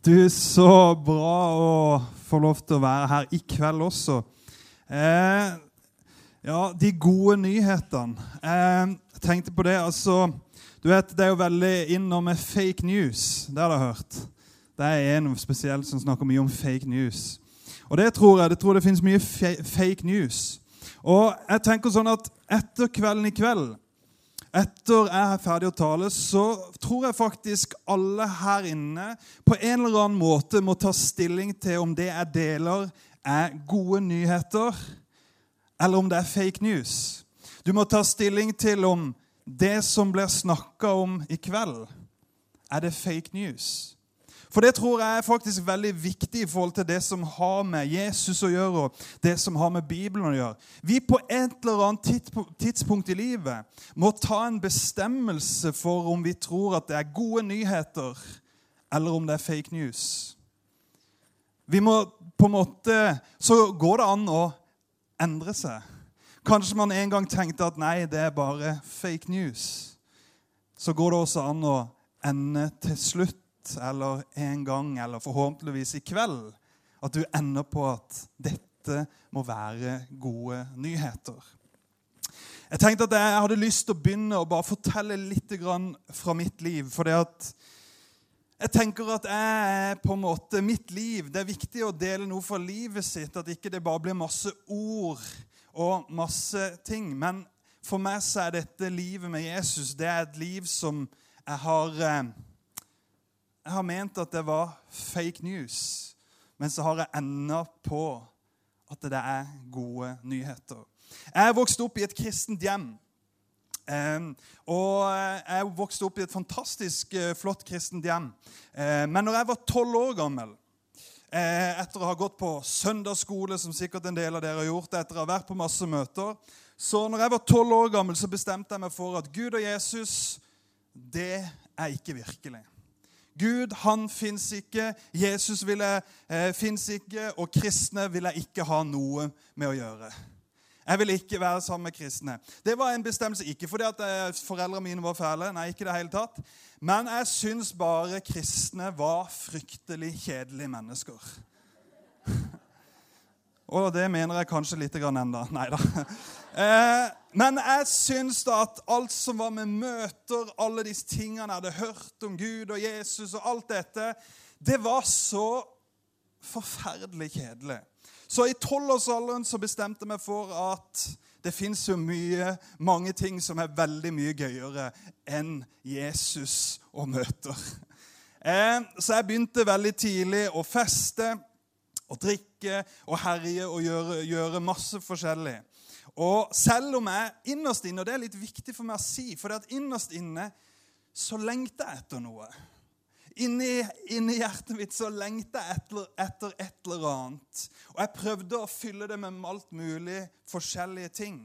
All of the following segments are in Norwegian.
Du, så bra å få lov til å være her i kveld også. Eh, ja, de gode nyhetene. Eh, jeg tenkte på det, altså Du vet, Det er jo veldig innom med fake news. Det har du hørt. Det er en spesielt som snakker mye om fake news. Og det tror jeg. Det tror det finnes mye fake news. Og jeg tenker sånn at etter kvelden i kveld etter jeg er ferdig å tale, så tror jeg faktisk alle her inne på en eller annen måte må ta stilling til om det jeg deler, er gode nyheter, eller om det er fake news. Du må ta stilling til om det som blir snakka om i kveld, er det fake news. For det tror jeg er faktisk veldig viktig i forhold til det som har med Jesus å gjøre, og det som har med Bibelen å gjøre. Vi på et eller annet tidspunkt i livet må ta en bestemmelse for om vi tror at det er gode nyheter, eller om det er fake news. Vi må på en måte Så går det an å endre seg. Kanskje man en gang tenkte at nei, det er bare fake news. Så går det også an å ende til slutt eller en gang, eller forhåpentligvis i kveld, at du ender på at dette må være gode nyheter. Jeg tenkte at jeg hadde lyst til å begynne å bare fortelle litt fra mitt liv. For jeg tenker at jeg på en måte, mitt liv, det er viktig å dele noe fra livet sitt. At ikke det bare blir masse ord og masse ting. Men for meg så er dette livet med Jesus det er et liv som jeg har eh, jeg har ment at det var fake news, men så har jeg enda på at det er gode nyheter. Jeg er vokst opp i et kristent hjem. og jeg vokste vokst opp i et fantastisk eh, flott kristent hjem. men når jeg var tolv år gammel, eh, etter å ha gått på søndagsskole, som sikkert en del av dere har gjort, etter å ha vært på masse møter, så når jeg var tolv år gammel, så bestemte jeg meg for at Gud og Jesus, det er ikke virkelig. Gud, han fins ikke. Jesus ville, eh, fins ikke. Og kristne vil jeg ikke ha noe med å gjøre. Jeg vil ikke være sammen med kristne. Det var en bestemmelse. Ikke fordi at eh, foreldrene mine var fæle, nei, ikke det hele tatt. men jeg syns bare kristne var fryktelig kjedelige mennesker. Og det mener jeg kanskje litt ennå. Nei da. Eh, men jeg syns da at alt som var med møter, alle disse tingene jeg hadde hørt om Gud og Jesus og alt dette, det var så forferdelig kjedelig. Så i tolvårsalderen så bestemte jeg meg for at det fins jo mye, mange ting som er veldig mye gøyere enn Jesus og møter. Eh, så jeg begynte veldig tidlig å feste og drikke og herje og gjøre, gjøre, masse forskjellig. Og selv om jeg innerst inne, og det er litt viktig for meg å si, for det at innerst inne så lengter jeg etter noe. Inni, inni hjertet mitt så lengter jeg etter, etter et eller annet. Og jeg prøvde å fylle det med alt mulig forskjellige ting.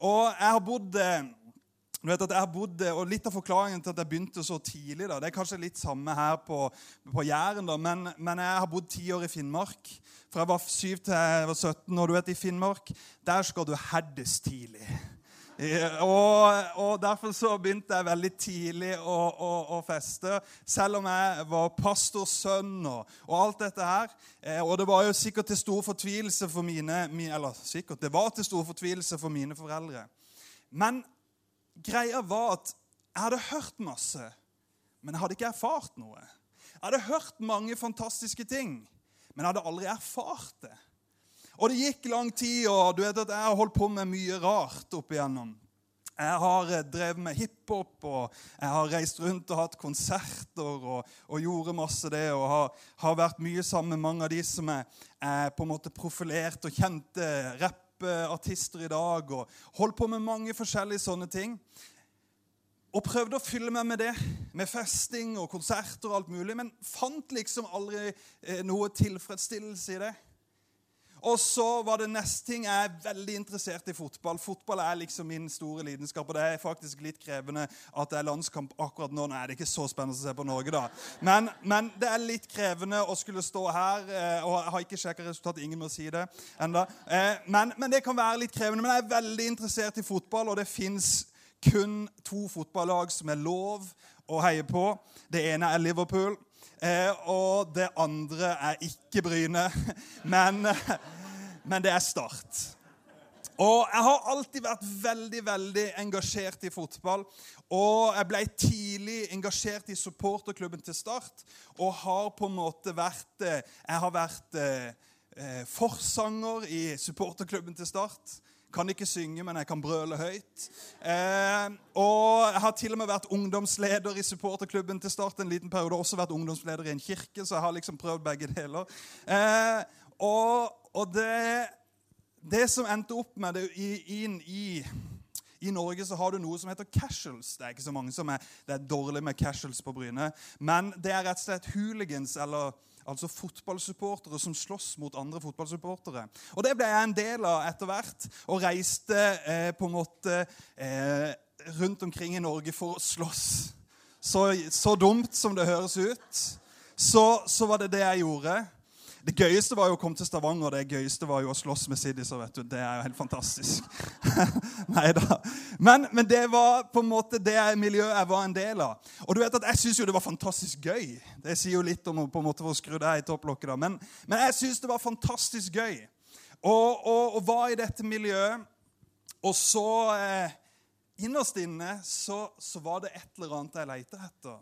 Og jeg har bodd eh, du vet at jeg bodd, og Litt av forklaringen til at jeg begynte så tidlig, da, det er kanskje litt samme her på, på Jæren, da, men, men, jeg har bodd ti år i Finnmark. Fra jeg var 7 til jeg var 17. Og du vet, i Finnmark der skal du herdes tidlig. Og, og, Derfor så begynte jeg veldig tidlig å, å, å feste, selv om jeg var pastorsønn og, og, alt dette her. Eh, og det var jo sikkert til stor fortvilelse for mine, eller sikkert, det var til stor fortvilelse for mine foreldre. Men greia var at jeg hadde hørt masse, men jeg hadde ikke erfart noe. Jeg hadde hørt mange fantastiske ting, men jeg hadde aldri erfart det. Og det gikk lang tid, og du vet at jeg har holdt på med mye rart opp igjennom. Jeg har eh, drevet med hiphop, og jeg har reist rundt og hatt konserter og, og gjorde masse det. Og har, har, vært mye sammen med mange av de som er, er på en måte profilert og kjente rapp artister i dag og holdt på med mange forskjellige sånne ting. Og prøvde å fylle meg med det, med festing og konserter og alt mulig, men fant liksom aldri eh, noe tilfredsstillelse i det. Og så var det neste ting Jeg er veldig interessert i fotball. Fotball er liksom min store lidenskap. Og det er faktisk litt krevende at det er landskamp akkurat nå. Nei, det er ikke så spennende å se på Norge, da. Men, men det er litt krevende å skulle stå her. Eh, og jeg har ikke sjekka resultatet. Ingen må si det enda. Eh, men, men, det kan være litt krevende. Men jeg er veldig interessert i fotball, og det fins kun to fotballag som er lov å heie på. Det ene er Liverpool, og det andre er ikke Bryne, men, men det er Start. Og jeg har alltid vært veldig veldig engasjert i fotball. Og jeg ble tidlig engasjert i supporterklubben til Start. Og har på en måte vært eh, Jeg har vært eh, eh, forsanger i supporterklubben til Start. Kan ikke synge, men jeg kan brøle høyt. Eh, og jeg har til og med vært ungdomsleder i supporterklubben til Start en liten periode. Også vært ungdomsleder i en kirke, så jeg har liksom prøvd begge deler. Eh, og, og det det som endte opp med det inn i, i Norge så har du noe som heter casuals. Det er ikke så mange som er, det er dårlig med casuals på Bryne. Men det er rett og slett hooligans, eller altså fotballsupportere som slåss mot andre fotballsupportere. Og Det ble jeg en del av etter hvert, og reiste eh, på en måte eh, rundt omkring i Norge for å slåss. Så, så dumt som det høres ut, så, så var det det jeg gjorde. Det gøyeste var jo å komme til Stavanger. Det gøyeste var jo å slåss med Siddiser. vet du. Det er jo helt fantastisk. Neida. Men, men, det var på en måte det miljøet jeg var en del av. Og du vet at Jeg syns jo det var fantastisk gøy. Det sier jo litt om på en måte for å skru deg i topplokket. da. Men, men jeg syns det var fantastisk gøy. Og, og, og var i dette miljøet. Og så eh, Innerst inne så, så var det et eller annet jeg leita etter.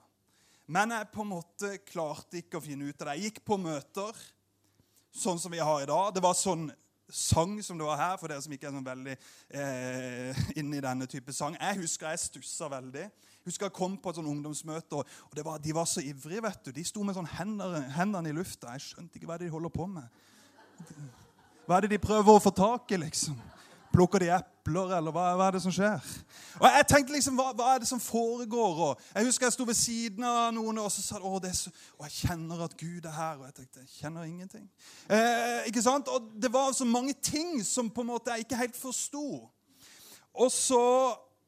Men jeg på en måte klarte ikke å finne ut av det. Jeg gikk på møter sånn som vi har i dag. Det var sånn sang som det var her, for dere som ikke er sånn veldig eh, inne i denne type sang. Jeg husker jeg stussa veldig. Jeg husker jeg kom på et sånn ungdomsmøte, og, og var, de var så ivrige. vet du. De sto med sånn hender, hendene i lufta. Jeg skjønte ikke hva de holder på med. Hva er det de prøver å få tak i, liksom? Plukker de epler, eller hva, hva, er det som skjer? Og Jeg tenkte liksom, hva, hva er det som foregår? Og jeg husker jeg sto ved siden av noen og så sa å, det så, og jeg kjenner at Gud er her. Og jeg tenkte jeg kjenner ingenting. Eh, ikke sant? Og Det var så mange ting som på en måte jeg ikke helt forsto. Og så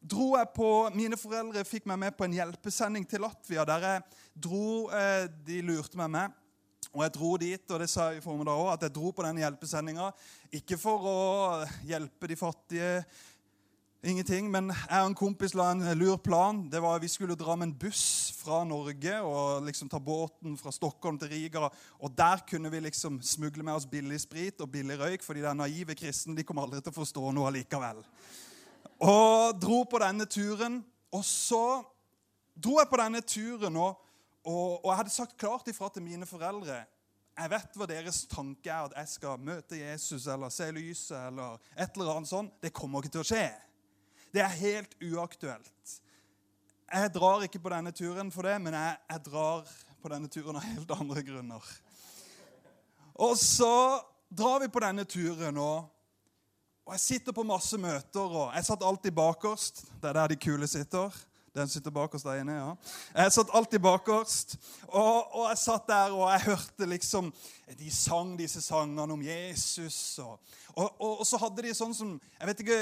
dro jeg på, Mine foreldre fikk meg med på en hjelpesending til Latvia. der jeg dro, eh, De lurte meg med. Og jeg dro dit, og det sa jeg i formiddag også, at jeg dro på den hjelpesendinga ikke for å hjelpe de fattige, ingenting, men jeg og en kompis la en lur plan. Det var at Vi skulle dra med en buss fra Norge og liksom ta båten fra Stockholm til Riga. Og Der kunne vi liksom smugle med oss billig sprit og billig røyk, fordi de naive kristne de kommer aldri til å forstå noe allikevel. Og dro på denne turen. Og så dro jeg på denne turen. og og, og, jeg hadde sagt klart ifra til mine foreldre jeg vet hva deres tanke er, at jeg skal møte Jesus eller se lyset eller et eller annet sånt. Det kommer ikke til å skje. Det er helt uaktuelt. Jeg drar ikke på denne turen for det, men jeg, jeg drar på denne turen av helt andre grunner. Og så drar vi på denne turen, og, og jeg sitter på masse møter. og Jeg satt alltid bakerst. Det er der de kule sitter. Den sitter bakerst der inne, ja. Jeg satt alltid bakerst. Og, og, jeg satt der og jeg hørte liksom De sang disse sangene om Jesus. Og, og, og, så hadde de sånn som jeg vet ikke,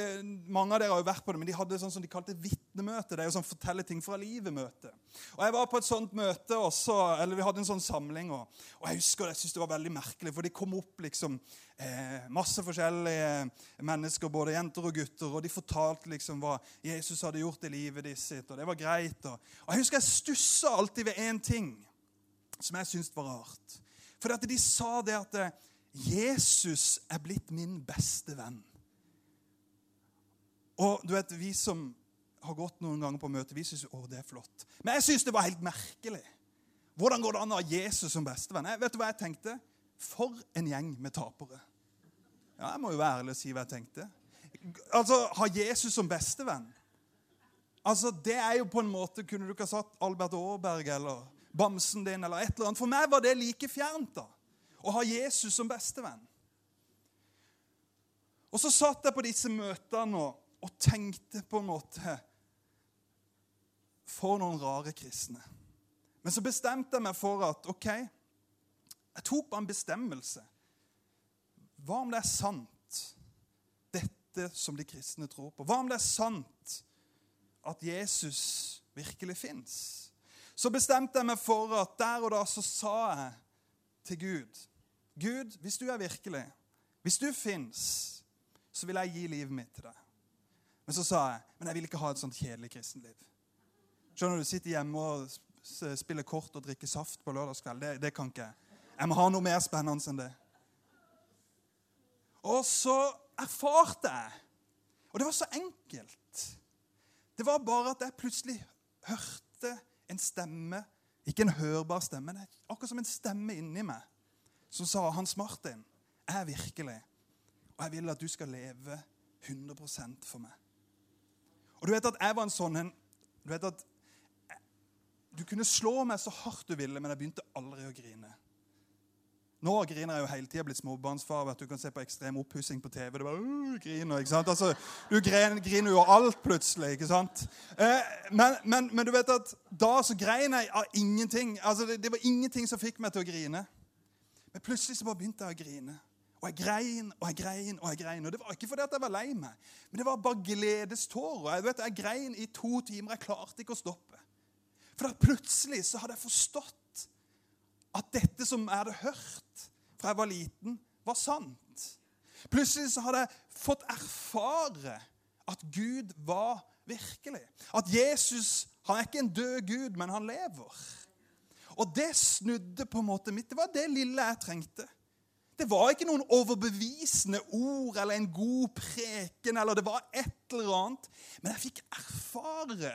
Mange av dere har jo vært på det, men de hadde sånn som de kalte vitnemøte. Det er jo sånn fortelle ting fra livet-møte. Og Jeg var på et sånt møte også, eller vi hadde en sånn samling. Og, jeg husker jeg syntes det var veldig merkelig, for de kom opp liksom eh, masse forskjellige mennesker, både jenter og gutter, og de fortalte liksom hva Jesus hadde gjort i livet de sitt, og det var greit. Og, og Jeg husker jeg stussa alltid ved én ting som jeg syntes var rart. For de sa det at eh, Jesus er blitt min beste venn. Og du vet, Vi som har gått noen ganger på møte, vi syns det er flott. Men jeg syns det var helt merkelig. Hvordan går det an å ha Jesus som bestevenn? Jeg, vet du hva jeg tenkte? For en gjeng med tapere. Ja, Jeg må jo være ærlig og si hva jeg tenkte. Altså, Ha Jesus som bestevenn Altså, Det er jo på en måte Kunne du ikke ha satt Albert Aaberg eller bamsen din eller et eller annet? For meg var det like fjernt. da å ha Jesus som bestevenn. Og så satt jeg på disse møtene og, og tenkte på en måte For noen rare kristne. Men så bestemte jeg meg for at OK, jeg tok bare en bestemmelse. Hva om det er sant, dette som de kristne tror på? Hva om det er sant at Jesus virkelig fins? Så bestemte jeg meg for at der og da så sa jeg til Gud Gud, hvis du er virkelig, hvis du fins, så vil jeg gi livet mitt til deg. Men så sa jeg men jeg vil ikke ha et sånt kjedelig kristenliv. Skjønner Du sitter hjemme og spille kort og drikke saft på lørdagskveld. Det, det kan ikke jeg. Jeg må ha noe mer spennende enn det. Og så erfarte jeg, og det var så enkelt Det var bare at jeg plutselig hørte en stemme Ikke en hørbar stemme, men akkurat som en stemme inni meg som sa Hans Martin, jeg er virkelig, og jeg vil at du skal leve 100% for meg. Og du vet at jeg var en sånn en Du vet at du kunne slå meg så hardt du ville, men jeg begynte aldri å grine. Nå griner jeg jo hele tida, blitt småbarnsfar. ved Du Du kan se på ekstrem oppussing på TV. Det bare, uh, griner, ikke sant? Altså, Du griner, jo alt plutselig. ikke sant? Eh, men, men, men du vet at da så grein jeg av ingenting. Altså, det, det var ingenting som fikk meg til å grine. Men plutselig så bare begynte jeg å grine. Og jeg grein og jeg grein og jeg grein. Og det var ikke fordi at jeg var lei meg, men det var bare gledestårer. Jeg, vet, jeg grein i to timer. Jeg klarte ikke å stoppe. For da plutselig så hadde jeg forstått at dette som jeg hadde hørt fra jeg var liten, var sant. Plutselig så hadde jeg fått erfare at Gud var virkelig. At Jesus han er ikke en død Gud, men han lever. Og det snudde på en måte mitt. Det var det lille jeg trengte. Det var ikke noen overbevisende ord eller en god preken, eller det var et eller annet. Men jeg fikk erfare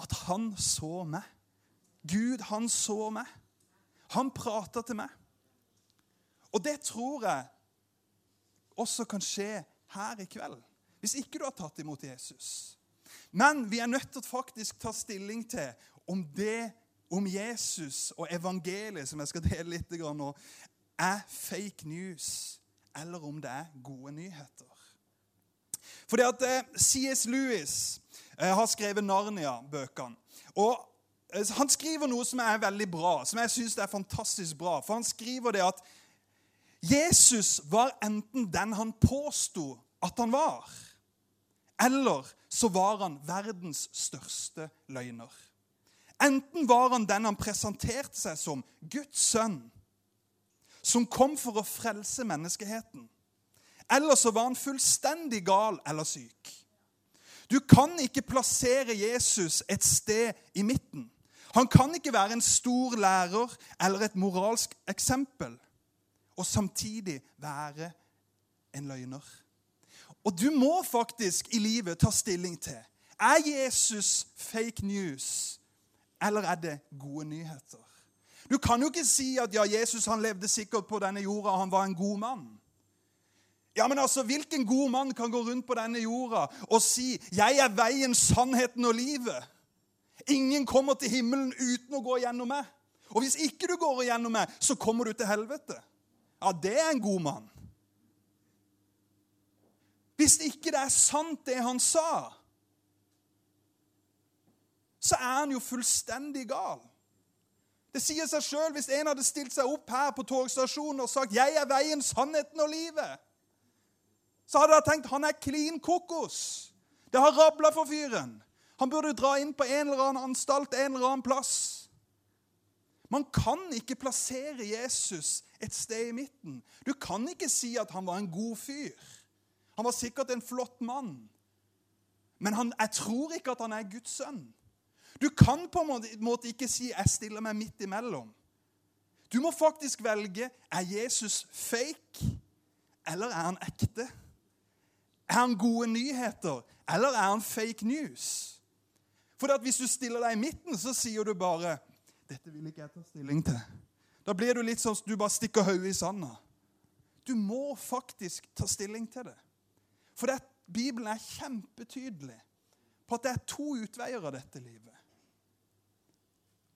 at han så meg. Gud, han så meg. Han prata til meg. Og det tror jeg også kan skje her i kveld, hvis ikke du har tatt imot Jesus. Men vi er nødt til å faktisk ta stilling til om det om Jesus og evangeliet, som jeg skal dele litt nå, er fake news, eller om det er gode nyheter. Fordi at eh, C.S. Lewis eh, har skrevet Narnia-bøkene. Og Han skriver noe som er veldig bra, som jeg syns er fantastisk bra. For han skriver det at Jesus var enten den han påsto at han var, eller så var han verdens største løgner. Enten var han den han presenterte seg som, Guds sønn, som kom for å frelse menneskeheten. Eller så var han fullstendig gal eller syk. Du kan ikke plassere Jesus et sted i midten. Han kan ikke være en stor lærer eller et moralsk eksempel og samtidig være en løgner. Og du må faktisk i livet ta stilling til er Jesus fake news, eller er det gode nyheter. Du kan jo ikke si at ja, Jesus han levde sikkert på denne jorda, han var en god mann. Ja, men altså, Hvilken god mann kan gå rundt på denne jorda og si 'Jeg er veien, sannheten og livet'? Ingen kommer til himmelen uten å gå gjennom meg. Og hvis ikke du går gjennom meg, så kommer du til helvete. Ja, det er en god mann. Hvis ikke det er sant, det han sa, så er han jo fullstendig gal. Det sier seg sjøl hvis en hadde stilt seg opp her på togstasjonen og sagt 'Jeg er veien, sannheten og livet', så hadde jeg tenkt han er klin kokos. Det har rabla for fyren. Han burde dra inn på en eller annen anstalt en eller annen plass. Man kan ikke plassere Jesus et sted i midten. Du kan ikke si at han var en god fyr. Han var sikkert en flott mann. Men han, jeg tror ikke at han er Guds sønn. Du kan på en måte ikke si 'jeg stiller meg midt imellom'. Du må faktisk velge er Jesus fake, eller er han ekte? Er han gode nyheter, eller er han fake news? For hvis du stiller deg i midten, så sier du bare 'Dette vil ikke jeg ta stilling til'. Da blir du litt sånn at du bare stikker hodet i sanda. Du må faktisk ta stilling til det. For det, Bibelen er kjempetydelig på at det er to utveier av dette livet.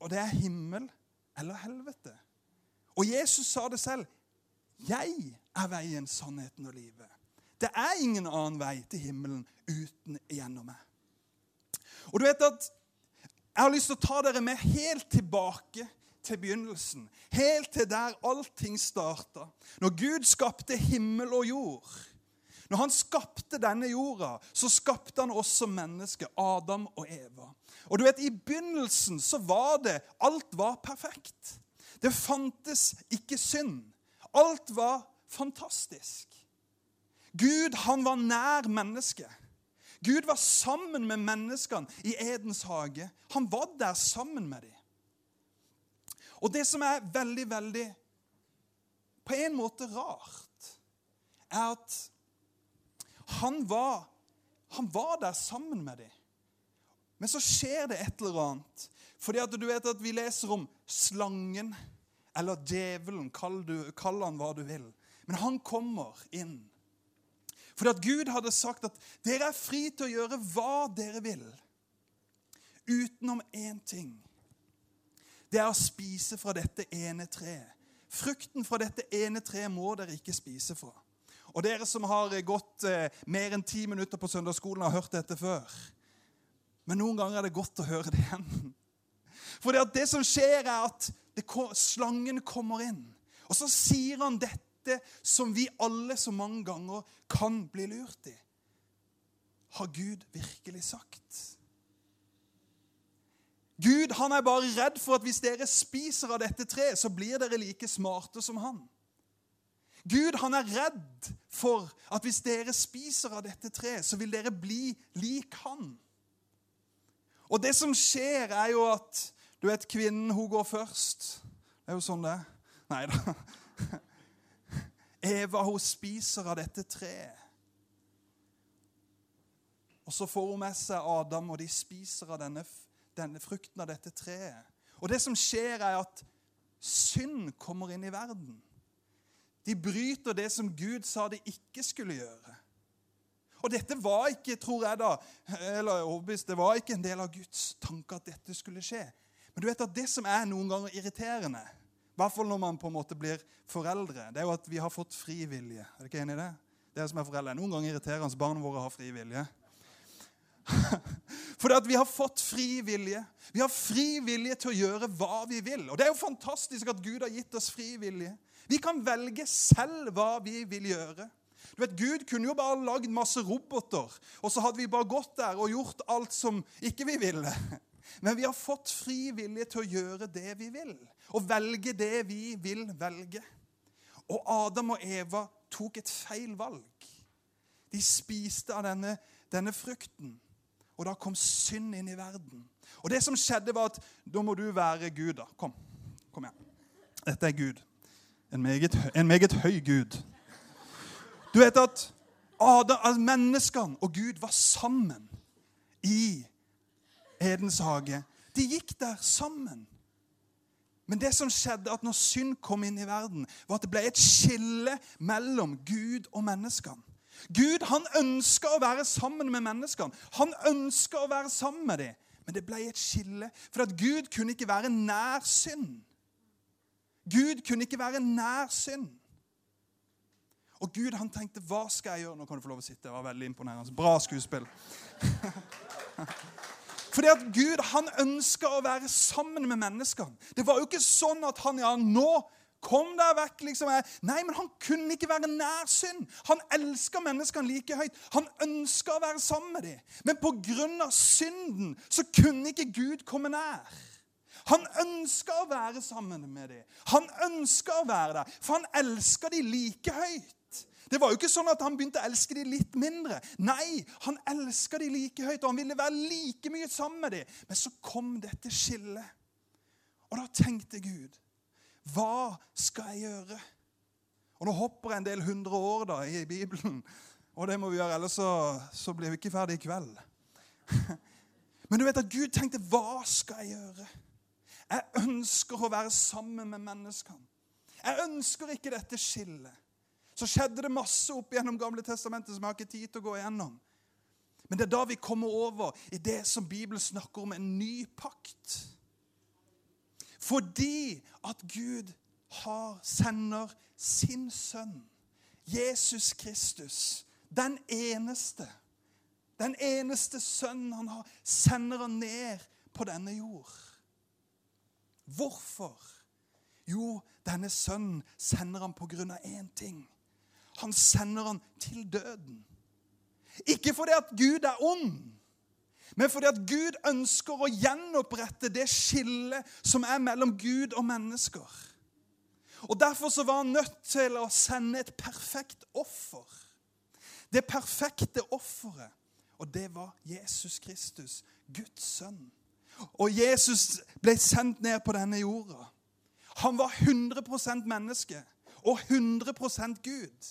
Og det er himmel eller helvete. Og Jesus sa det selv. 'Jeg er veien, sannheten og livet'. Det er ingen annen vei til himmelen uten gjennom meg. Og du vet at Jeg har lyst til å ta dere med helt tilbake til begynnelsen. Helt til der allting starta. Når Gud skapte himmel og jord. Når han skapte denne jorda, så skapte han også mennesket, Adam og Eva. Og du vet, I begynnelsen så var det Alt var perfekt. Det fantes ikke synd. Alt var fantastisk. Gud han var nær mennesket. Gud var sammen med menneskene i Edens hage. Han var der sammen med dem. Og det som er veldig, veldig på en måte rart, er at han var, han var der sammen med dem. Men så skjer det et eller annet. Fordi at du vet at vi leser om slangen eller djevelen. Kall, du, kall han hva du vil. Men han kommer inn. Fordi at Gud hadde sagt at dere er fri til å gjøre hva dere vil. Utenom én ting. Det er å spise fra dette ene treet. Frukten fra dette ene treet må dere ikke spise fra. Og dere som har gått eh, mer enn ti minutter på søndagsskolen, har hørt dette før. Men noen ganger er det godt å høre det igjen. For det, det som skjer, er at det, slangen kommer inn. Og så sier han dette som vi alle så mange ganger kan bli lurt i. Har Gud virkelig sagt? Gud han er bare redd for at hvis dere spiser av dette treet, så blir dere like smarte som han. Gud han er redd for at hvis dere spiser av dette treet, så vil dere bli lik han. Og det som skjer, er jo at du vet, kvinnen hun går først. Det er jo sånn det er. Nei da. Eva hun spiser av dette treet. Og så får hun med seg Adam, og de spiser av denne, denne frukten av dette treet. Og det som skjer, er at synd kommer inn i verden. De bryter det som Gud sa de ikke skulle gjøre. Og dette var ikke, tror jeg da, eller overbevist, det var ikke en del av Guds tanke at dette skulle skje. Men du vet at det som er noen ganger irriterende, i hvert fall når man på en måte blir foreldre, det er jo at vi har fått fri vilje. Er dere enig i det? Dere som er foreldre. Noen ganger irriterende barna våre har fri vilje. For at vi har fått fri vilje. Vi har fri vilje til å gjøre hva vi vil. Og det er jo fantastisk at Gud har gitt oss fri vilje. Vi kan velge selv hva vi vil gjøre. Du vet, Gud kunne jo bare lagd masse roboter, og så hadde vi bare gått der og gjort alt som ikke vi ville. Men vi har fått fri vilje til å gjøre det vi vil, og velge det vi vil velge. Og Adam og Eva tok et feil valg. De spiste av denne, denne frukten, og da kom synd inn i verden. Og det som skjedde, var at da må du være Gud, da. Kom, kom igjen. Dette er Gud. En meget, en meget høy Gud. Du vet at Adam, menneskene og Gud var sammen i Edens hage. De gikk der sammen. Men det som skjedde at når synd kom inn i verden, var at det ble et skille mellom Gud og menneskene. Gud han ønska å være sammen med menneskene. Han ønska å være sammen med dem. Men det ble et skille, for at Gud kunne ikke være nær synd. Gud kunne ikke være nær synd. Og Gud han tenkte, 'Hva skal jeg gjøre?' Nå kan du få lov å sitte. Det var veldig imponerende. Bra skuespill. Fordi at Gud han ønska å være sammen med menneskene. Det var jo ikke sånn at han ja, nå kom deg vekk. liksom. Nei, men han kunne ikke være nær synd. Han elska menneskene like høyt. Han ønska å være sammen med dem. Men pga. synden så kunne ikke Gud komme nær. Han ønska å være sammen med dem. Han ønska å være der, for han elska dem like høyt. Det var jo ikke sånn at han begynte å elske dem litt mindre. Nei, han elska dem like høyt, og han ville være like mye sammen med dem. Men så kom dette skillet. Og da tenkte Gud, hva skal jeg gjøre? Og nå hopper jeg en del hundre år da i Bibelen, og det må vi gjøre, ellers så, så blir vi ikke ferdig i kveld. Men du vet at Gud tenkte, hva skal jeg gjøre? Jeg ønsker å være sammen med menneskene. Jeg ønsker ikke dette skillet så skjedde det masse opp gjennom Gamle testamentet som jeg har ikke tid til å gå igjennom. Men det er da vi kommer over i det som Bibelen snakker om, en ny pakt. Fordi at Gud har, sender sin sønn, Jesus Kristus, den eneste, den eneste sønnen han har, sender han ned på denne jord. Hvorfor? Jo, denne sønnen sender han på grunn av én ting. Han sender han til døden. Ikke fordi at Gud er ond, men fordi at Gud ønsker å gjenopprette det skillet som er mellom Gud og mennesker. Og Derfor så var han nødt til å sende et perfekt offer. Det perfekte offeret. Og det var Jesus Kristus, Guds sønn. Og Jesus ble sendt ned på denne jorda Han var 100% menneske og 100% Gud.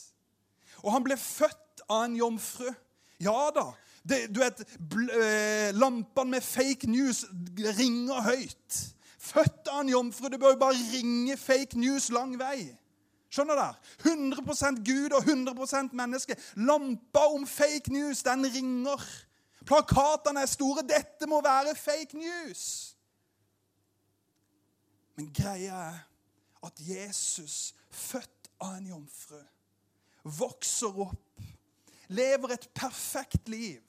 Og han ble født av en jomfru. Ja da. Det, du vet, eh, Lampene med fake news ringer høyt. Født av en jomfru. Det bør jo bare ringe fake news lang vei. Skjønner dere? 100% Gud og 100% menneske. Lampa om fake news, den ringer. Plakatene er store. Dette må være fake news. Men greia er at Jesus, født av en jomfru, vokser opp, lever et perfekt liv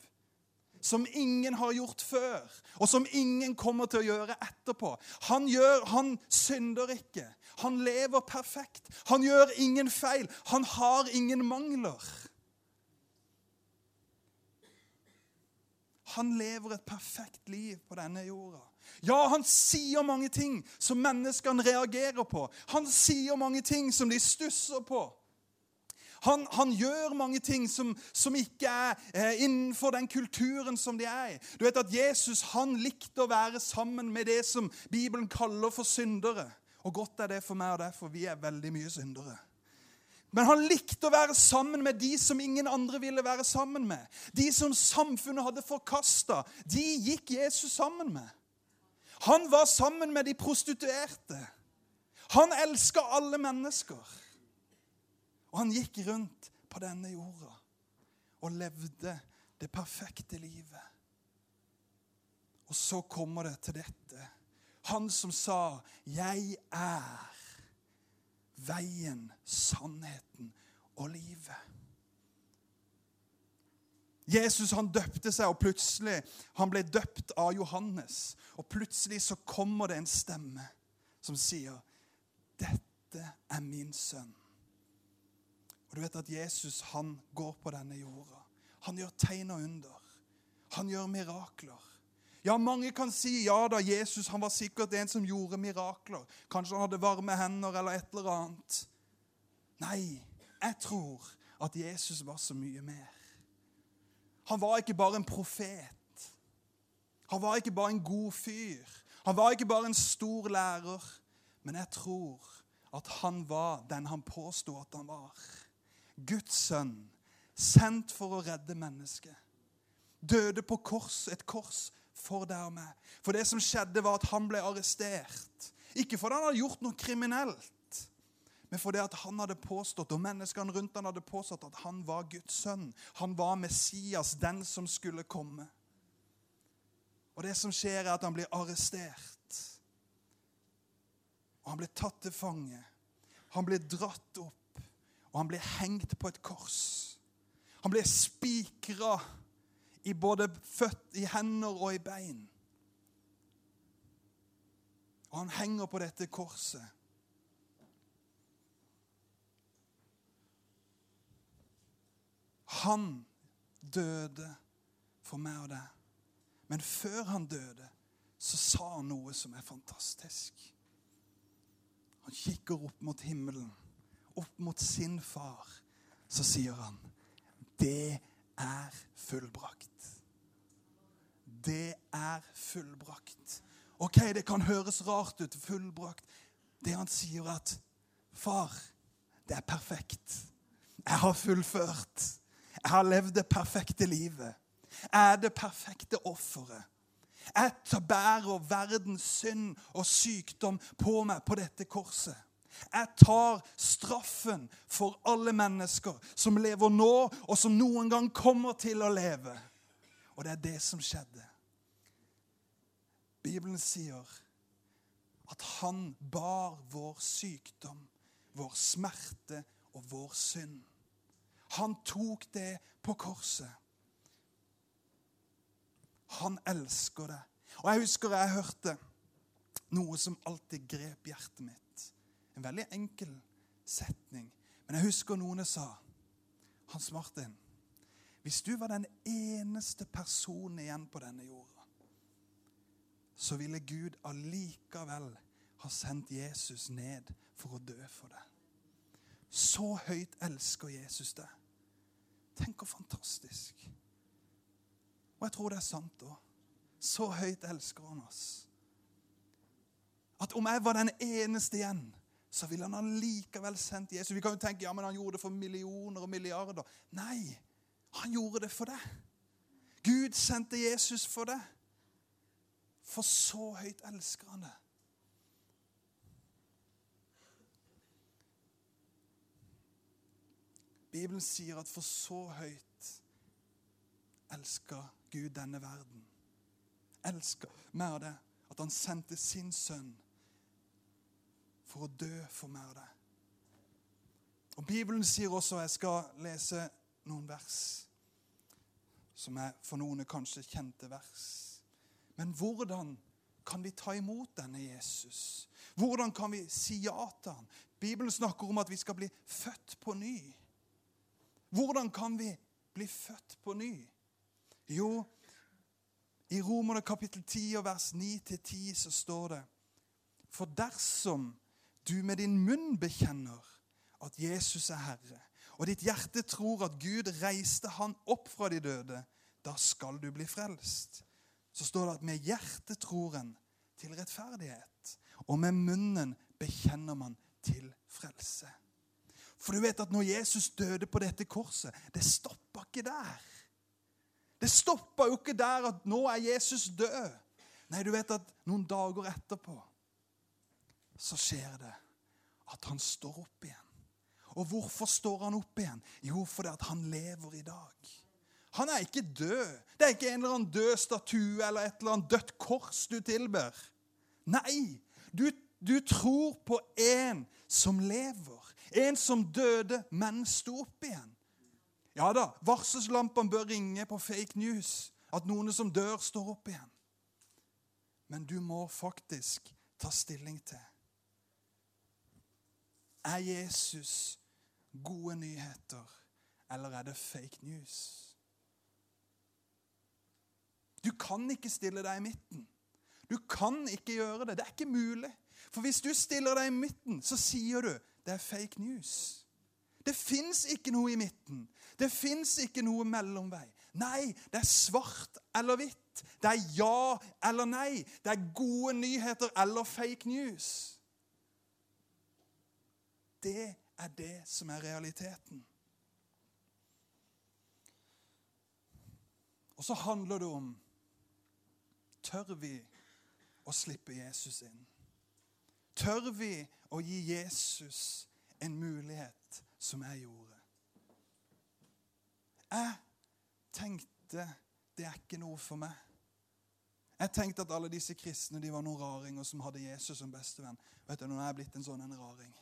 som ingen har gjort før, og som ingen kommer til å gjøre etterpå. Han, gjør, han synder ikke. Han lever perfekt. Han gjør ingen feil. Han har ingen mangler. Han lever et perfekt liv på denne jorda. Ja, han sier mange ting som menneskene reagerer på. Han sier mange ting som de stusser på. Han, han, gjør mange ting som, som ikke er eh, innenfor den kulturen som de er i. Du vet at Jesus han likte å være sammen med det som Bibelen kaller for syndere. Og godt er det for meg og deg, for vi er veldig mye syndere. Men han likte å være sammen med de som ingen andre ville være sammen med. De som samfunnet hadde forkasta, de gikk Jesus sammen med. Han var sammen med de prostituerte. Han elska alle mennesker. Han gikk rundt på denne jorda og levde det perfekte livet. Og så kommer det til dette. Han som sa, 'Jeg er veien, sannheten og livet'. Jesus han døpte seg, og plutselig han ble døpt av Johannes. Og plutselig så kommer det en stemme som sier, 'Dette er min sønn, og du vet at Jesus han går på denne jorda. Han gjør tegn og under. Han gjør mirakler. Ja, Mange kan si ja da, Jesus han var sikkert en som gjorde mirakler. Kanskje han hadde varme hender eller et eller annet. Nei, jeg tror at Jesus var så mye mer. Han var ikke bare en profet. Han var ikke bare en god fyr. Han var ikke bare en stor lærer. Men jeg tror at han var den han påsto at han var. Guds sønn, sendt for å redde mennesket. Døde på kors, et kors for deg og meg. For det som skjedde, var at han ble arrestert. Ikke fordi han hadde gjort noe kriminelt, men fordi han hadde påstått, og menneskene rundt han hadde påstått at han var Guds sønn. Han var Messias, den som skulle komme. Og det som skjer, er at han blir arrestert. Og han blir tatt til fange. Han blir dratt opp og han ble hengt på et kors. Han ble spikra i både født, i hender og i bein. Og han henger på dette korset. Han døde for meg og deg. Men før han døde, så sa han noe som er fantastisk. Han kikker opp mot himmelen opp mot sin far, så sier han, 'Det er fullbrakt'. Det er fullbrakt. Ok, det kan høres rart ut. Fullbrakt. Det han sier, er at 'Far, det er perfekt. Jeg har fullført. Jeg har levd det perfekte livet. Jeg er det perfekte offeret. Jeg bærer verdens synd og sykdom på meg på dette korset. Jeg tar straffen for alle mennesker som lever nå, og som noen gang kommer til å leve. Og det er det som skjedde. Bibelen sier at han bar vår sykdom, vår smerte og vår synd. Han tok det på korset. Han elsker det. Og jeg husker jeg hørte noe som alltid grep hjertet mitt. En veldig enkel setning. Men jeg husker noen sa Hans Martin, hvis du var den eneste personen igjen på denne jorda, så ville Gud allikevel ha sendt Jesus ned for å dø for deg. Så høyt elsker Jesus deg. Tenk hvor fantastisk. Og jeg tror det er sant òg. Så høyt elsker han oss At om jeg var den eneste igjen, så ville han allikevel sendt Jesus. Vi kan jo tenke ja, men han gjorde det for millioner og milliarder. Nei, han gjorde det for deg. Gud sendte Jesus for deg. For så høyt elsker han det. Bibelen sier at for så høyt elsker Gud denne verden. Elsker mer av det at han sendte sin sønn for å dø for meg og deg. Og Bibelen sier også, og jeg skal lese noen vers som er for noen kanskje kjente vers. Men hvordan kan vi ta imot denne Jesus? Hvordan kan vi si ja til ham? Bibelen snakker om at vi skal bli født på ny. Hvordan kan vi bli født på ny? Jo, i Romerne kapittel 10 og vers 9-10 så står det For dersom du med din munn bekjenner at Jesus er Herre, og ditt hjerte tror at Gud reiste han opp fra de døde, da skal du bli frelst. Så står det at med hjertet tror en til rettferdighet, og med munnen bekjenner man til frelse. For du vet at når Jesus døde på dette korset, det stoppa ikke der. Det stoppa jo ikke der at nå er Jesus død. Nei, du vet at noen dager etterpå så skjer det at han står opp igjen. Og hvorfor står han opp igjen? Jo, fordi han lever i dag. Han er ikke død. Det er ikke en eller annen død statue eller et eller annet dødt kors du tilber. Nei, du, du tror på en som lever. En som døde, men sto opp igjen. Ja da, varselslampene bør ringe på fake news. At noen som dør, står opp igjen. Men du må faktisk ta stilling til Er Jesus gode nyheter, eller er det fake news? Du kan ikke stille deg i midten. Du kan ikke gjøre det. Det er ikke mulig. For hvis du stiller deg i midten, så sier du det er fake news. Det fins ikke noe i midten. Det fins ikke noe mellomvei. Nei, det er svart eller hvitt. Det er ja eller nei. Det er gode nyheter eller fake news. Det er det som er realiteten. Og så handler det om Tør vi å slippe Jesus inn? Tør vi å gi Jesus en mulighet som jeg gjorde? Jeg tenkte det er ikke noe for meg. Jeg tenkte at alle disse kristne de var noen raringer som hadde Jesus som bestevenn. Vet du, Nå er jeg blitt en sånn en raring.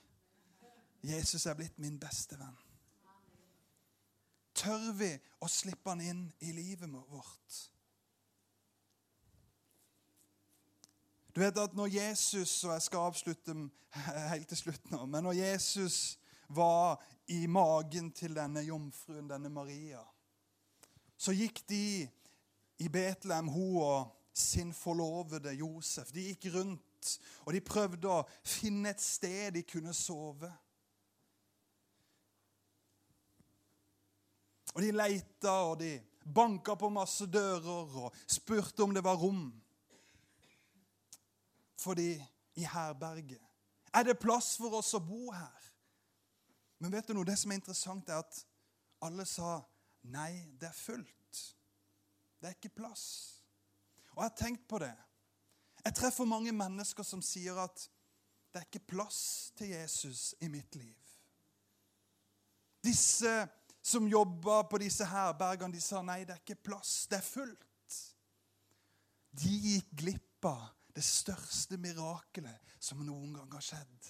Jesus er blitt min beste venn. Tør vi å slippe han inn i livet vårt? Du vet at når Jesus og Jeg skal avslutte helt til slutt nå. Men når Jesus var i magen til denne jomfruen, denne Maria, så gikk de i Betlehem, hun og sin forlovede Josef. De gikk rundt, og de prøvde å finne et sted de kunne sove. Og de leita, og de banka på masse dører og spurte om det var rom for de i herberget? Er det plass for oss å bo her? Men vet du noe? Det som er interessant, er at alle sa nei, det er fullt. Det er ikke plass. Og jeg har tenkt på det. Jeg treffer mange mennesker som sier at det er ikke plass til Jesus i mitt liv. Disse som jobba på disse herbergene, de sa nei, det er ikke plass. Det er fullt. De gikk glipp av det største mirakelet som noen gang har skjedd.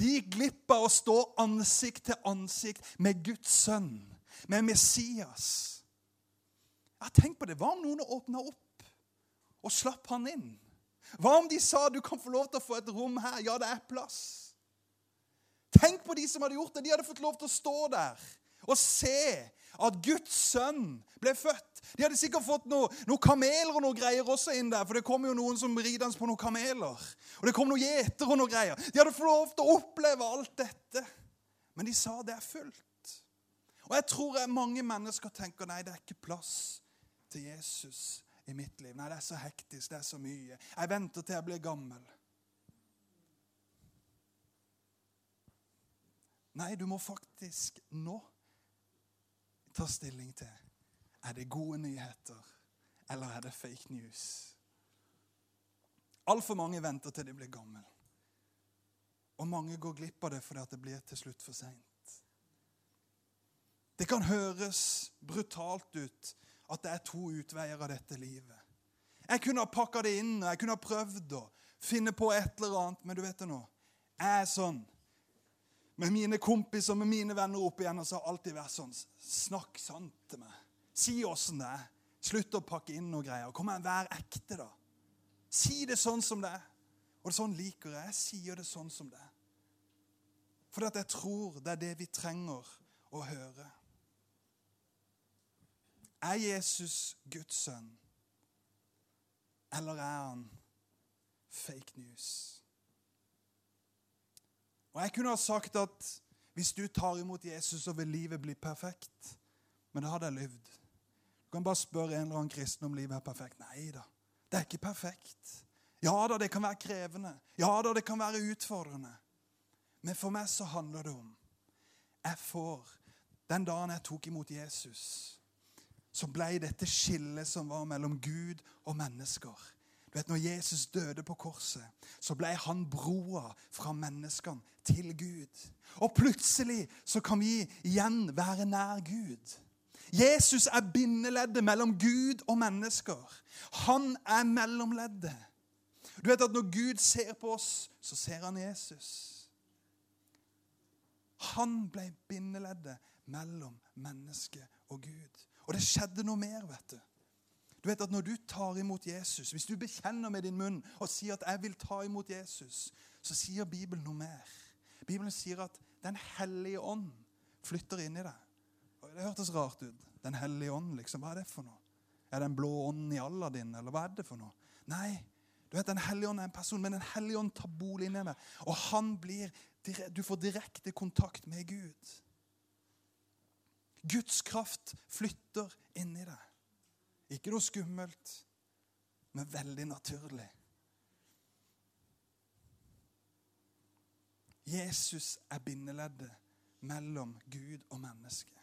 De gikk glipp av å stå ansikt til ansikt med Guds sønn, med Messias. Ja, tenk på det. Hva om noen åpna opp og slapp han inn? Hva om de sa du kan få lov til å få et rom her? Ja, det er plass. Tenk på de som hadde gjort det. De hadde fått lov til å stå der og se at Guds sønn ble født. De hadde sikkert fått noen noe kameler og noe greier også inn der, for det kom jo noen som ridende på noen kameler. Og det kom noen gjeter og noen greier. De hadde fått lov til å oppleve alt dette. Men de sa det er fullt. Og jeg tror mange mennesker tenker nei, det er ikke plass til Jesus i mitt liv. Nei, det er så hektisk, det er så mye. Jeg venter til jeg blir gammel. Nei, du må faktisk nå ta stilling til er det gode nyheter, eller er det fake news. Altfor mange venter til de blir gamle. Og mange går glipp av det fordi det blir til slutt for seint. Det kan høres brutalt ut at det er to utveier av dette livet. Jeg kunne ha pakka det inn, og jeg kunne ha prøvd å finne på et eller annet, men du vet det nå. Jeg er sånn. Med mine kompiser med mine venner opp igjen, og så har alltid vært sånn. Snakk sant til meg. Si åssen det er. Slutt å pakke inn noe greier. Kom igjen, vær ekte, da. Si det sånn som det er. Og det sånn liker jeg. Jeg sier det sånn som det er. At jeg tror det er det vi trenger å høre. Er Jesus Guds sønn, eller er han fake news? Og Jeg kunne ha sagt at hvis du tar imot Jesus, så vil livet bli perfekt. Men da hadde jeg lyvd. Du kan bare spørre en eller annen kristen om livet er perfekt. Nei da, det er ikke perfekt. Ja da, det kan være krevende. Ja da, det kan være utfordrende. Men for meg så handler det om jeg får Den dagen jeg tok imot Jesus, så ble dette skillet som var mellom Gud og mennesker. Vet, når Jesus døde på korset, så ble han broa fra menneskene til Gud. Og plutselig så kan vi igjen være nær Gud. Jesus er bindeleddet mellom Gud og mennesker. Han er mellomleddet. Du vet at Når Gud ser på oss, så ser han Jesus. Han ble bindeleddet mellom menneske og Gud. Og det skjedde noe mer, vet du. Du vet at Når du tar imot Jesus, hvis du bekjenner med din munn og sier at 'jeg vil ta imot Jesus', så sier Bibelen noe mer. Bibelen sier at Den hellige ånd flytter inn i deg. Det hørtes rart ut. Den hellige ånd, liksom. Hva er det for noe? Er det en blå ånd i Aladdin, eller hva er det for noe? Nei. Du vet, Den hellige ånd er en person, men Den hellige ånd tar bolig inni deg. Og han blir du får direkte kontakt med Gud. Guds kraft flytter inni deg. Ikke noe skummelt, men veldig naturlig. Jesus er bindeleddet mellom Gud og menneske.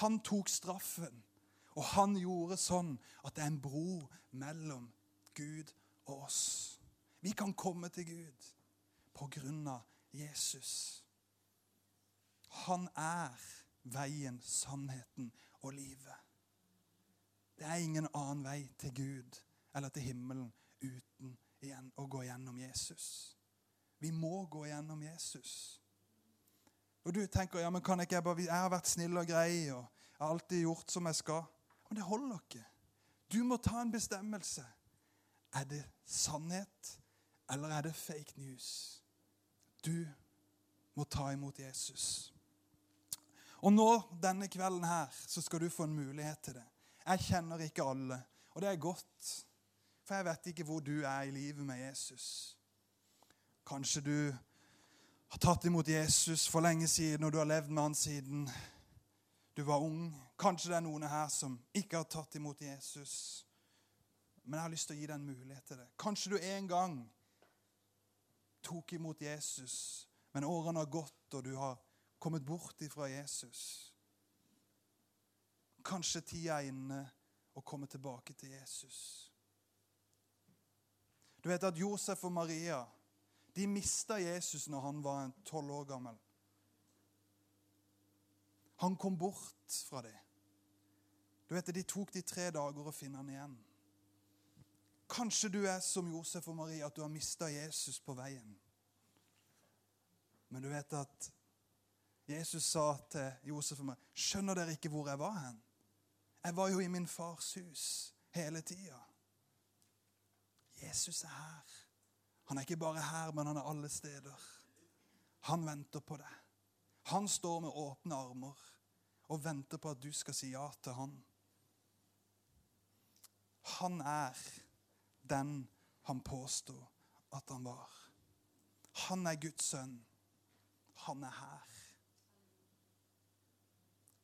Han tok straffen, og han gjorde sånn at det er en bro mellom Gud og oss. Vi kan komme til Gud på grunn av Jesus. Han er veien, sannheten og livet. Det er ingen annen vei til Gud eller til himmelen uten igjen å gå gjennom Jesus. Vi må gå gjennom Jesus. Og du tenker ja, men kan ikke jeg bare, jeg har vært snill og grei og jeg har alltid gjort som jeg skal. Men det holder ikke. Du må ta en bestemmelse. Er det sannhet, eller er det fake news? Du må ta imot Jesus. Og nå, denne kvelden her, så skal du få en mulighet til det. Jeg kjenner ikke alle, og det er godt. For jeg vet ikke hvor du er i livet med Jesus. Kanskje du har tatt imot Jesus for lenge siden, og du har levd med han siden du var ung. Kanskje det er noen her som ikke har tatt imot Jesus. Men jeg har lyst til å gi deg en mulighet til det. Kanskje du en gang tok imot Jesus, men årene har gått, og du har kommet bort ifra Jesus. Kanskje tida er inne å komme tilbake til Jesus. Du vet at Josef og Maria de mista Jesus når han var tolv år gammel. Han kom bort fra det. Du vet, De tok de tre dager å finne han igjen. Kanskje du er som Josef og Maria, at du har mista Jesus på veien. Men du vet at Jesus sa til Josef og meg, 'Skjønner dere ikke hvor jeg var hen?' Jeg var jo i min fars hus hele tida. Jesus er her. Han er ikke bare her, men han er alle steder. Han venter på deg. Han står med åpne armer og venter på at du skal si ja til han. Han er den han påstod at han var. Han er Guds sønn. Han er her.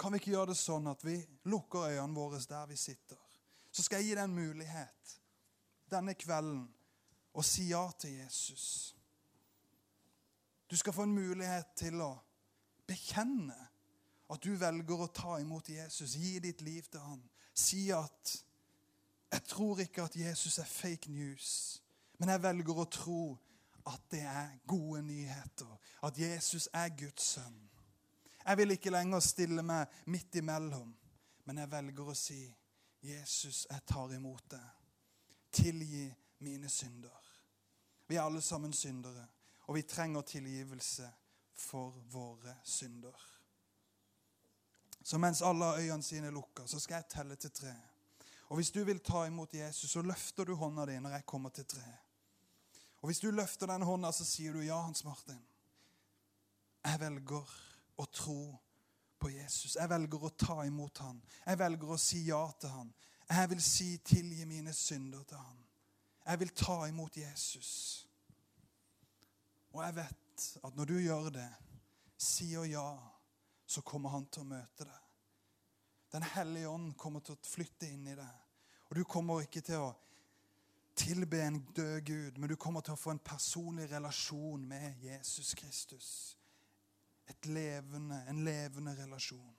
Kan vi ikke gjøre det sånn at vi lukker øynene våre der vi sitter? Så skal jeg gi deg en mulighet denne kvelden å si ja til Jesus. Du skal få en mulighet til å bekjenne at du velger å ta imot Jesus, gi ditt liv til han. Si at 'Jeg tror ikke at Jesus er fake news', men jeg velger å tro at det er gode nyheter. At Jesus er Guds sønn. Jeg vil ikke lenger stille meg midt imellom, men jeg velger å si, 'Jesus, jeg tar imot deg. Tilgi mine synder.' Vi er alle sammen syndere, og vi trenger tilgivelse for våre synder. Så mens alle har øynene sine lukka, så skal jeg telle til tre. Og hvis du vil ta imot Jesus, så løfter du hånda di når jeg kommer til tre. Og hvis du løfter den hånda, så sier du ja, Hans Martin. Jeg velger å tro på Jesus. Jeg velger å ta imot han. Jeg velger å si ja til han. Jeg vil si 'tilgi mine synder' til han. Jeg vil ta imot Jesus. Og jeg vet at når du gjør det, sier ja, så kommer han til å møte deg. Den hellige ånd kommer til å flytte inn i deg. Og du kommer ikke til å tilbe en død Gud, men du kommer til å få en personlig relasjon med Jesus Kristus. Levende, en levende relasjon.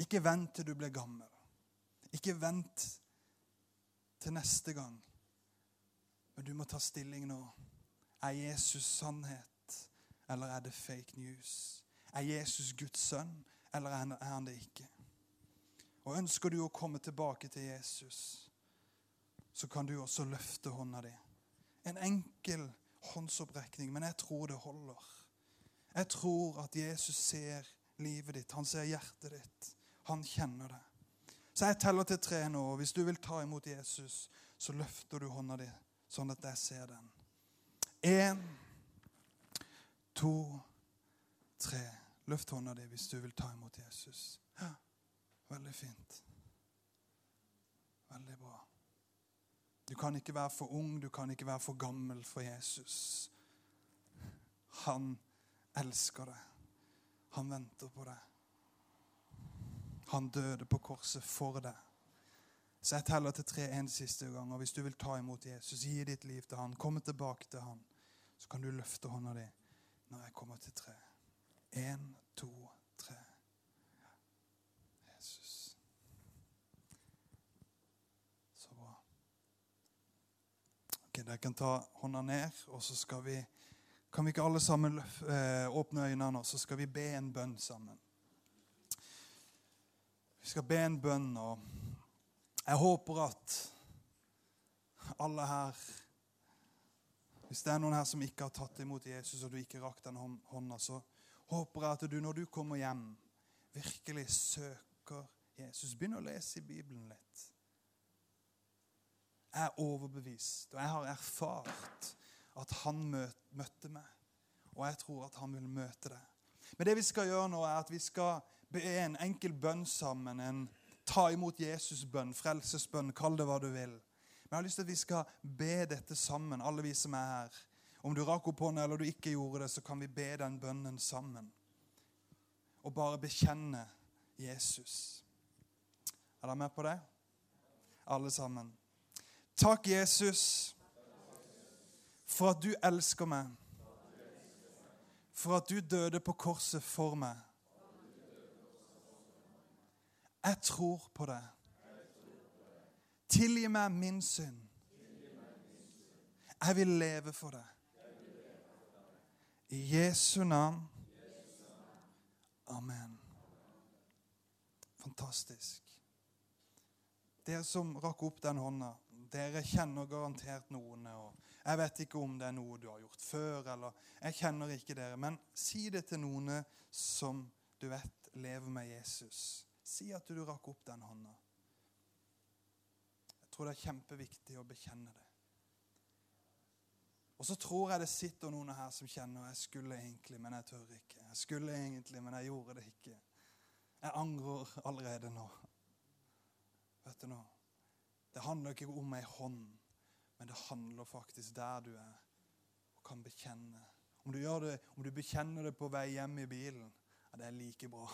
Ikke vent til du blir gammel. Ikke vent til neste gang. Men du må ta stilling nå. Er Jesus sannhet, eller er det fake news? Er Jesus Guds sønn, eller er han det ikke? Og Ønsker du å komme tilbake til Jesus, så kan du også løfte hånda di. En enkel håndsopprekning, men jeg tror det holder. Jeg tror at Jesus ser livet ditt, han ser hjertet ditt. Han kjenner det. Så jeg teller til tre nå. og Hvis du vil ta imot Jesus, så løfter du hånda di sånn at jeg ser den. Én, to, tre. Løft hånda di hvis du vil ta imot Jesus. Ja, veldig fint. Veldig bra. Du kan ikke være for ung, du kan ikke være for gammel for Jesus. Han elsker deg. Han venter på deg. Han døde på korset for deg. Så jeg teller til tre en siste gang. og Hvis du vil ta imot Jesus, gi ditt liv til han, komme tilbake til han, så kan du løfte hånda di når jeg kommer til tre. Én, to, tre. Jesus. Så bra. Ok, Dere kan ta hånda ned, og så skal vi Kan vi ikke alle sammen eh, åpne øynene, og så skal vi be en bønn sammen? Vi skal be en bønn, og jeg håper at alle her Hvis det er noen her som ikke har tatt imot Jesus, og du ikke rakk den hånda, så håper jeg at du når du kommer hjem, virkelig søker Jesus. Begynn å lese i Bibelen litt. Jeg er overbevist, og jeg har erfart at han møtte meg. Og jeg tror at han vil møte deg. Men det vi skal gjøre nå, er at vi skal be en enkel bønn sammen. En ta imot Jesus-bønn, frelsesbønn, kall det hva du vil. Men jeg har lyst til at vi skal be dette sammen, alle vi som er her. Om du rakk opp hånda eller du ikke gjorde det, så kan vi be den bønnen sammen. Og bare bekjenne Jesus. Er dere med på det? Alle sammen. Takk, Jesus, for at du elsker meg. For at du døde på korset for meg. Jeg tror på deg. Tilgi meg min synd. Jeg vil leve for deg. I Jesu navn. Amen. Fantastisk. Dere som rakk opp den hånda, dere kjenner garantert noen. og Jeg vet ikke om det er noe du har gjort før, eller jeg kjenner ikke dere. Men si det til noen som du vet lever med Jesus. Si at du rakk opp den hånda. Jeg tror det er kjempeviktig å bekjenne det. Og så tror jeg det sitter noen her som kjenner jeg skulle egentlig, men jeg tør ikke. Jeg skulle egentlig, men jeg gjorde det ikke. Jeg angrer allerede nå. Vet du nå? Det handler ikke om ei hånd, men det handler faktisk der du er og kan bekjenne. Om du, det, om du bekjenner det på vei hjem i bilen, ja, det er like bra.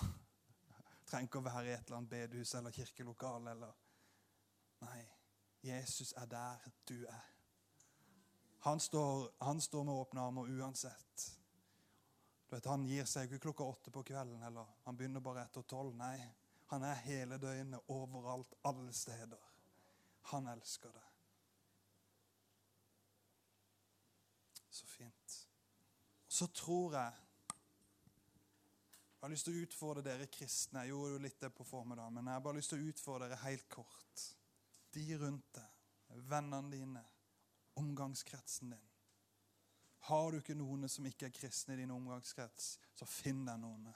Trenger ikke å være i et eller annet bedehus eller kirkelokale. Eller. Nei, Jesus er der du er. Han står, han står med åpne armer uansett. Du vet, Han gir seg ikke klokka åtte på kvelden, eller han begynner bare etter tolv. Nei, han er hele døgnet, overalt, alle steder. Han elsker det. Så fint. Så tror jeg Jeg har lyst til å utfordre dere kristne. Jeg gjorde jo litt det på formiddagen, men jeg har bare lyst til å utfordre dere helt kort. De rundt deg, vennene dine, omgangskretsen din. Har du ikke noen som ikke er kristne i din omgangskrets, så finn deg noen.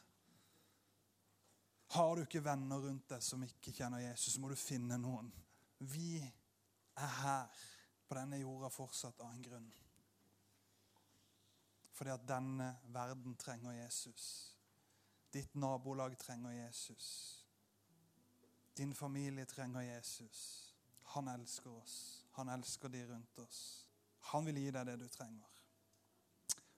Har du ikke venner rundt deg som ikke kjenner Jesus, så må du finne noen. Vi er her på denne jorda fortsatt av en grunn. Fordi at denne verden trenger Jesus. Ditt nabolag trenger Jesus. Din familie trenger Jesus. Han elsker oss. Han elsker de rundt oss. Han vil gi deg det du trenger.